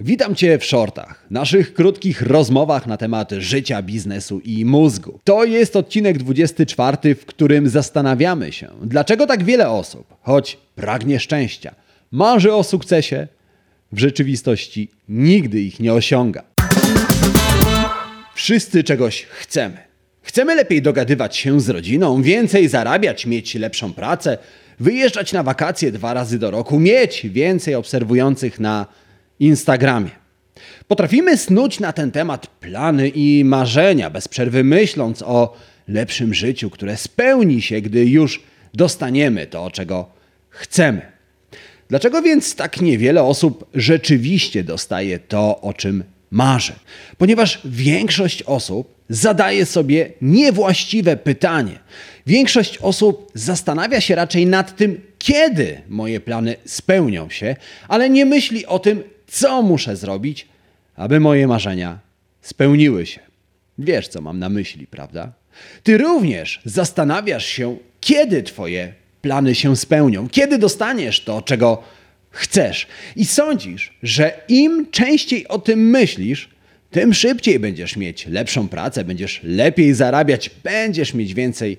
Witam Cię w shortach, naszych krótkich rozmowach na temat życia, biznesu i mózgu. To jest odcinek 24, w którym zastanawiamy się, dlaczego tak wiele osób, choć pragnie szczęścia, marzy o sukcesie, w rzeczywistości nigdy ich nie osiąga. Wszyscy czegoś chcemy. Chcemy lepiej dogadywać się z rodziną, więcej zarabiać, mieć lepszą pracę, wyjeżdżać na wakacje dwa razy do roku, mieć więcej obserwujących na Instagramie. Potrafimy snuć na ten temat plany i marzenia, bez przerwy myśląc o lepszym życiu, które spełni się, gdy już dostaniemy to, czego chcemy. Dlaczego więc tak niewiele osób rzeczywiście dostaje to, o czym marzy? Ponieważ większość osób zadaje sobie niewłaściwe pytanie. Większość osób zastanawia się raczej nad tym, kiedy moje plany spełnią się, ale nie myśli o tym, co muszę zrobić, aby moje marzenia spełniły się. Wiesz, co mam na myśli, prawda? Ty również zastanawiasz się, kiedy Twoje plany się spełnią, kiedy dostaniesz to, czego chcesz. I sądzisz, że im częściej o tym myślisz, tym szybciej będziesz mieć lepszą pracę, będziesz lepiej zarabiać, będziesz mieć więcej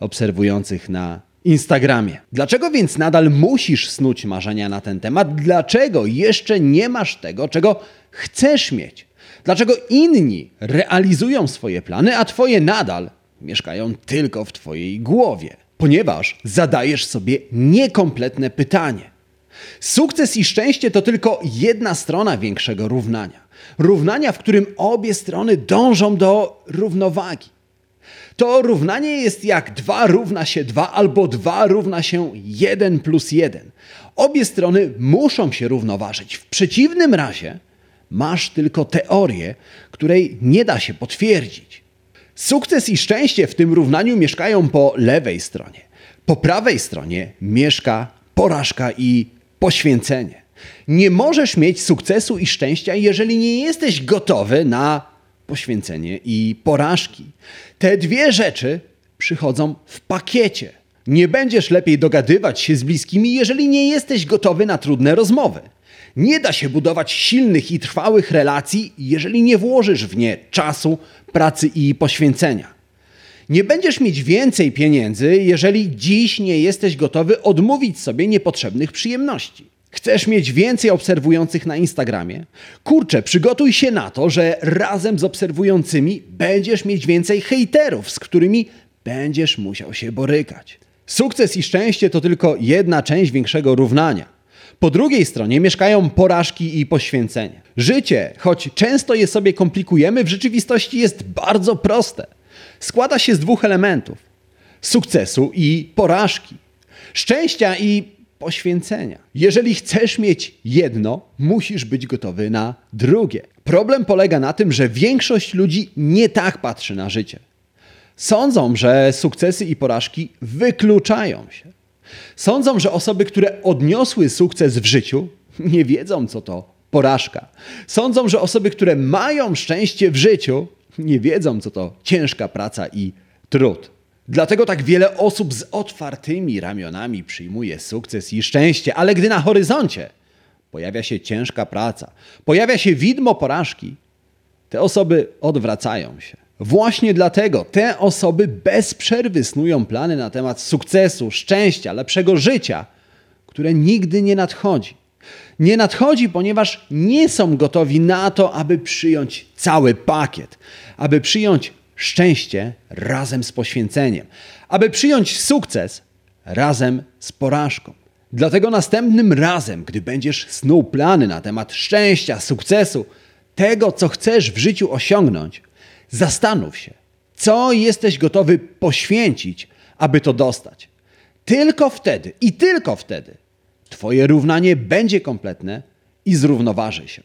obserwujących na Instagramie. Dlaczego więc nadal musisz snuć marzenia na ten temat? Dlaczego jeszcze nie masz tego, czego chcesz mieć? Dlaczego inni realizują swoje plany, a twoje nadal mieszkają tylko w twojej głowie? Ponieważ zadajesz sobie niekompletne pytanie. Sukces i szczęście to tylko jedna strona większego równania. Równania, w którym obie strony dążą do równowagi. To równanie jest jak 2 równa się 2 albo 2 równa się 1 plus 1. Obie strony muszą się równoważyć. W przeciwnym razie masz tylko teorię, której nie da się potwierdzić. Sukces i szczęście w tym równaniu mieszkają po lewej stronie. Po prawej stronie mieszka porażka i poświęcenie. Nie możesz mieć sukcesu i szczęścia, jeżeli nie jesteś gotowy na poświęcenie i porażki. Te dwie rzeczy przychodzą w pakiecie. Nie będziesz lepiej dogadywać się z bliskimi, jeżeli nie jesteś gotowy na trudne rozmowy. Nie da się budować silnych i trwałych relacji, jeżeli nie włożysz w nie czasu, pracy i poświęcenia. Nie będziesz mieć więcej pieniędzy, jeżeli dziś nie jesteś gotowy odmówić sobie niepotrzebnych przyjemności. Chcesz mieć więcej obserwujących na Instagramie? Kurczę, przygotuj się na to, że razem z obserwującymi będziesz mieć więcej hejterów, z którymi będziesz musiał się borykać. Sukces i szczęście to tylko jedna część większego równania. Po drugiej stronie mieszkają porażki i poświęcenie. Życie, choć często je sobie komplikujemy, w rzeczywistości jest bardzo proste. Składa się z dwóch elementów: sukcesu i porażki, szczęścia i poświęcenia. Jeżeli chcesz mieć jedno, musisz być gotowy na drugie. Problem polega na tym, że większość ludzi nie tak patrzy na życie. Sądzą, że sukcesy i porażki wykluczają się. Sądzą, że osoby, które odniosły sukces w życiu, nie wiedzą, co to porażka. Sądzą, że osoby, które mają szczęście w życiu, nie wiedzą, co to ciężka praca i trud. Dlatego tak wiele osób z otwartymi ramionami przyjmuje sukces i szczęście, ale gdy na horyzoncie pojawia się ciężka praca, pojawia się widmo porażki, te osoby odwracają się. Właśnie dlatego te osoby bez przerwy snują plany na temat sukcesu, szczęścia, lepszego życia, które nigdy nie nadchodzi. Nie nadchodzi, ponieważ nie są gotowi na to, aby przyjąć cały pakiet, aby przyjąć szczęście razem z poświęceniem, aby przyjąć sukces razem z porażką. Dlatego następnym razem, gdy będziesz snuł plany na temat szczęścia, sukcesu, tego, co chcesz w życiu osiągnąć, zastanów się, co jesteś gotowy poświęcić, aby to dostać. Tylko wtedy i tylko wtedy Twoje równanie będzie kompletne i zrównoważy się.